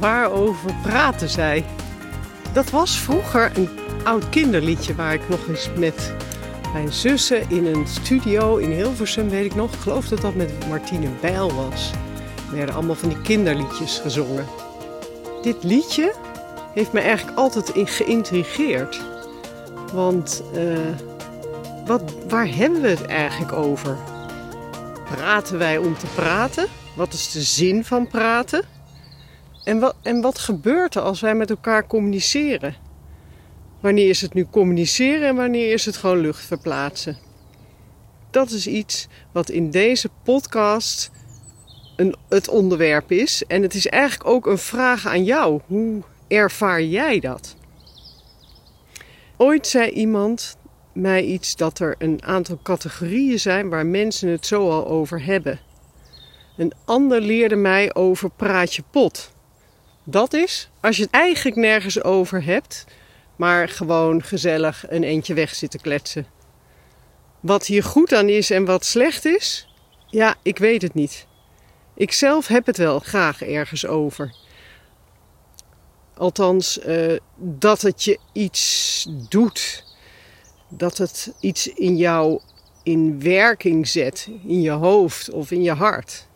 Waarover praten zij? Dat was vroeger een oud kinderliedje waar ik nog eens met mijn zussen in een studio in Hilversum, weet ik nog, ik geloof dat dat met Martine Bijl was. Er werden allemaal van die kinderliedjes gezongen. Dit liedje heeft me eigenlijk altijd geïntrigeerd. Want uh, wat, waar hebben we het eigenlijk over? Praten wij om te praten? Wat is de zin van praten? En wat, en wat gebeurt er als wij met elkaar communiceren? Wanneer is het nu communiceren en wanneer is het gewoon lucht verplaatsen? Dat is iets wat in deze podcast een, het onderwerp is. En het is eigenlijk ook een vraag aan jou. Hoe ervaar jij dat? Ooit zei iemand mij iets dat er een aantal categorieën zijn waar mensen het zo al over hebben. Een ander leerde mij over praatje pot. Dat is als je het eigenlijk nergens over hebt, maar gewoon gezellig een eentje weg zitten kletsen. Wat hier goed aan is en wat slecht is, ja, ik weet het niet. Ik zelf heb het wel graag ergens over. Althans, uh, dat het je iets doet. Dat het iets in jou in werking zet, in je hoofd of in je hart.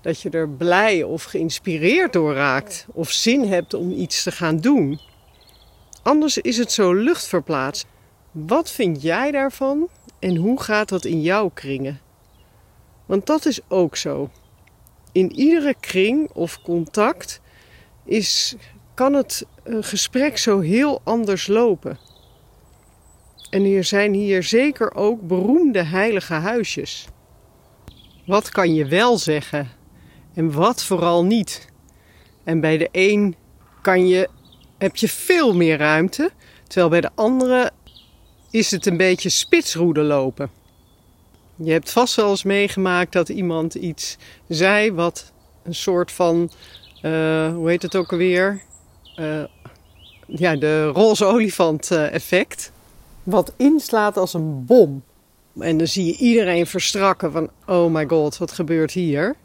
Dat je er blij of geïnspireerd door raakt of zin hebt om iets te gaan doen. Anders is het zo luchtverplaatst. Wat vind jij daarvan en hoe gaat dat in jouw kringen? Want dat is ook zo. In iedere kring of contact is, kan het een gesprek zo heel anders lopen. En er zijn hier zeker ook beroemde heilige huisjes. Wat kan je wel zeggen en wat vooral niet? En bij de een kan je heb je veel meer ruimte. Terwijl bij de andere is het een beetje spitsroede lopen. Je hebt vast wel eens meegemaakt dat iemand iets zei wat een soort van, uh, hoe heet het ook alweer? Uh, ja, de roze olifant uh, effect. Wat inslaat als een bom. En dan zie je iedereen verstrakken van, oh my god, wat gebeurt hier?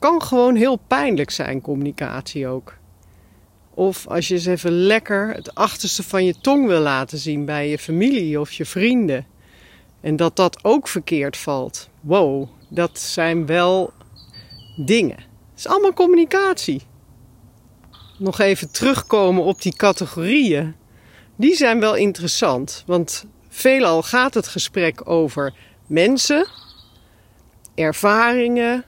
Kan gewoon heel pijnlijk zijn, communicatie ook. Of als je eens even lekker het achterste van je tong wil laten zien bij je familie of je vrienden. En dat dat ook verkeerd valt. Wow, dat zijn wel dingen. Het is allemaal communicatie. Nog even terugkomen op die categorieën. Die zijn wel interessant, want veelal gaat het gesprek over mensen, ervaringen,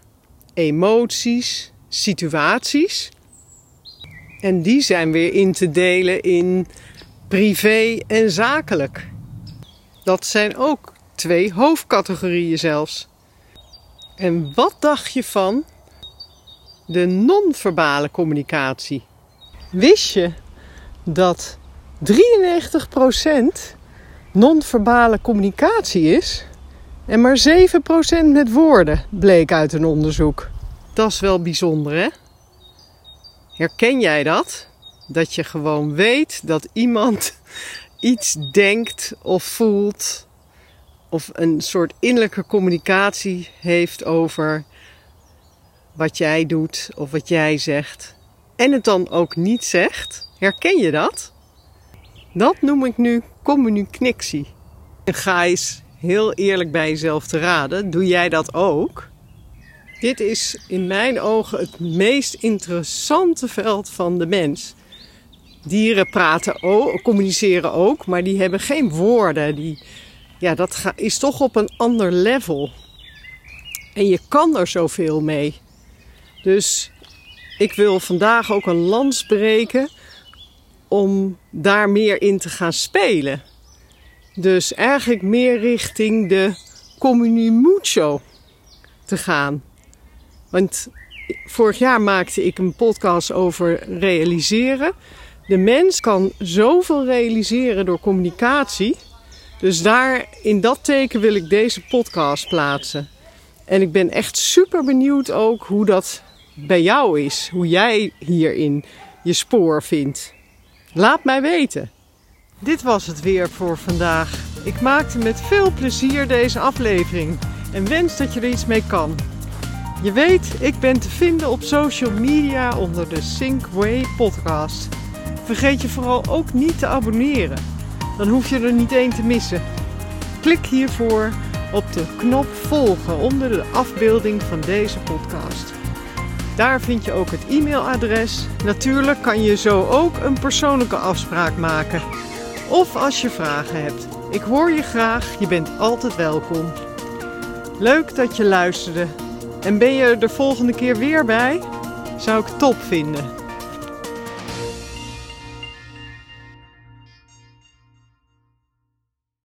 emoties, situaties. En die zijn weer in te delen in privé en zakelijk. Dat zijn ook twee hoofdcategorieën zelfs. En wat dacht je van de non-verbale communicatie? Wist je dat 93% non-verbale communicatie is en maar 7% met woorden, bleek uit een onderzoek. Dat is wel bijzonder, hè? Herken jij dat? Dat je gewoon weet dat iemand iets denkt of voelt of een soort innerlijke communicatie heeft over wat jij doet of wat jij zegt en het dan ook niet zegt? Herken je dat? Dat noem ik nu communicatie. En ga eens heel eerlijk bij jezelf te raden. Doe jij dat ook? Dit is in mijn ogen het meest interessante veld van de mens. Dieren praten ook, communiceren ook, maar die hebben geen woorden. Die, ja, dat is toch op een ander level. En je kan er zoveel mee. Dus ik wil vandaag ook een lans breken om daar meer in te gaan spelen. Dus eigenlijk meer richting de communimucho te gaan. Want vorig jaar maakte ik een podcast over realiseren. De mens kan zoveel realiseren door communicatie. Dus daar in dat teken wil ik deze podcast plaatsen. En ik ben echt super benieuwd ook hoe dat bij jou is. Hoe jij hierin je spoor vindt. Laat mij weten. Dit was het weer voor vandaag. Ik maakte met veel plezier deze aflevering en wens dat je er iets mee kan. Je weet, ik ben te vinden op social media onder de Synkway podcast. Vergeet je vooral ook niet te abonneren. Dan hoef je er niet één te missen. Klik hiervoor op de knop volgen onder de afbeelding van deze podcast. Daar vind je ook het e-mailadres. Natuurlijk kan je zo ook een persoonlijke afspraak maken. Of als je vragen hebt. Ik hoor je graag, je bent altijd welkom. Leuk dat je luisterde. En ben je er de volgende keer weer bij? Zou ik top vinden.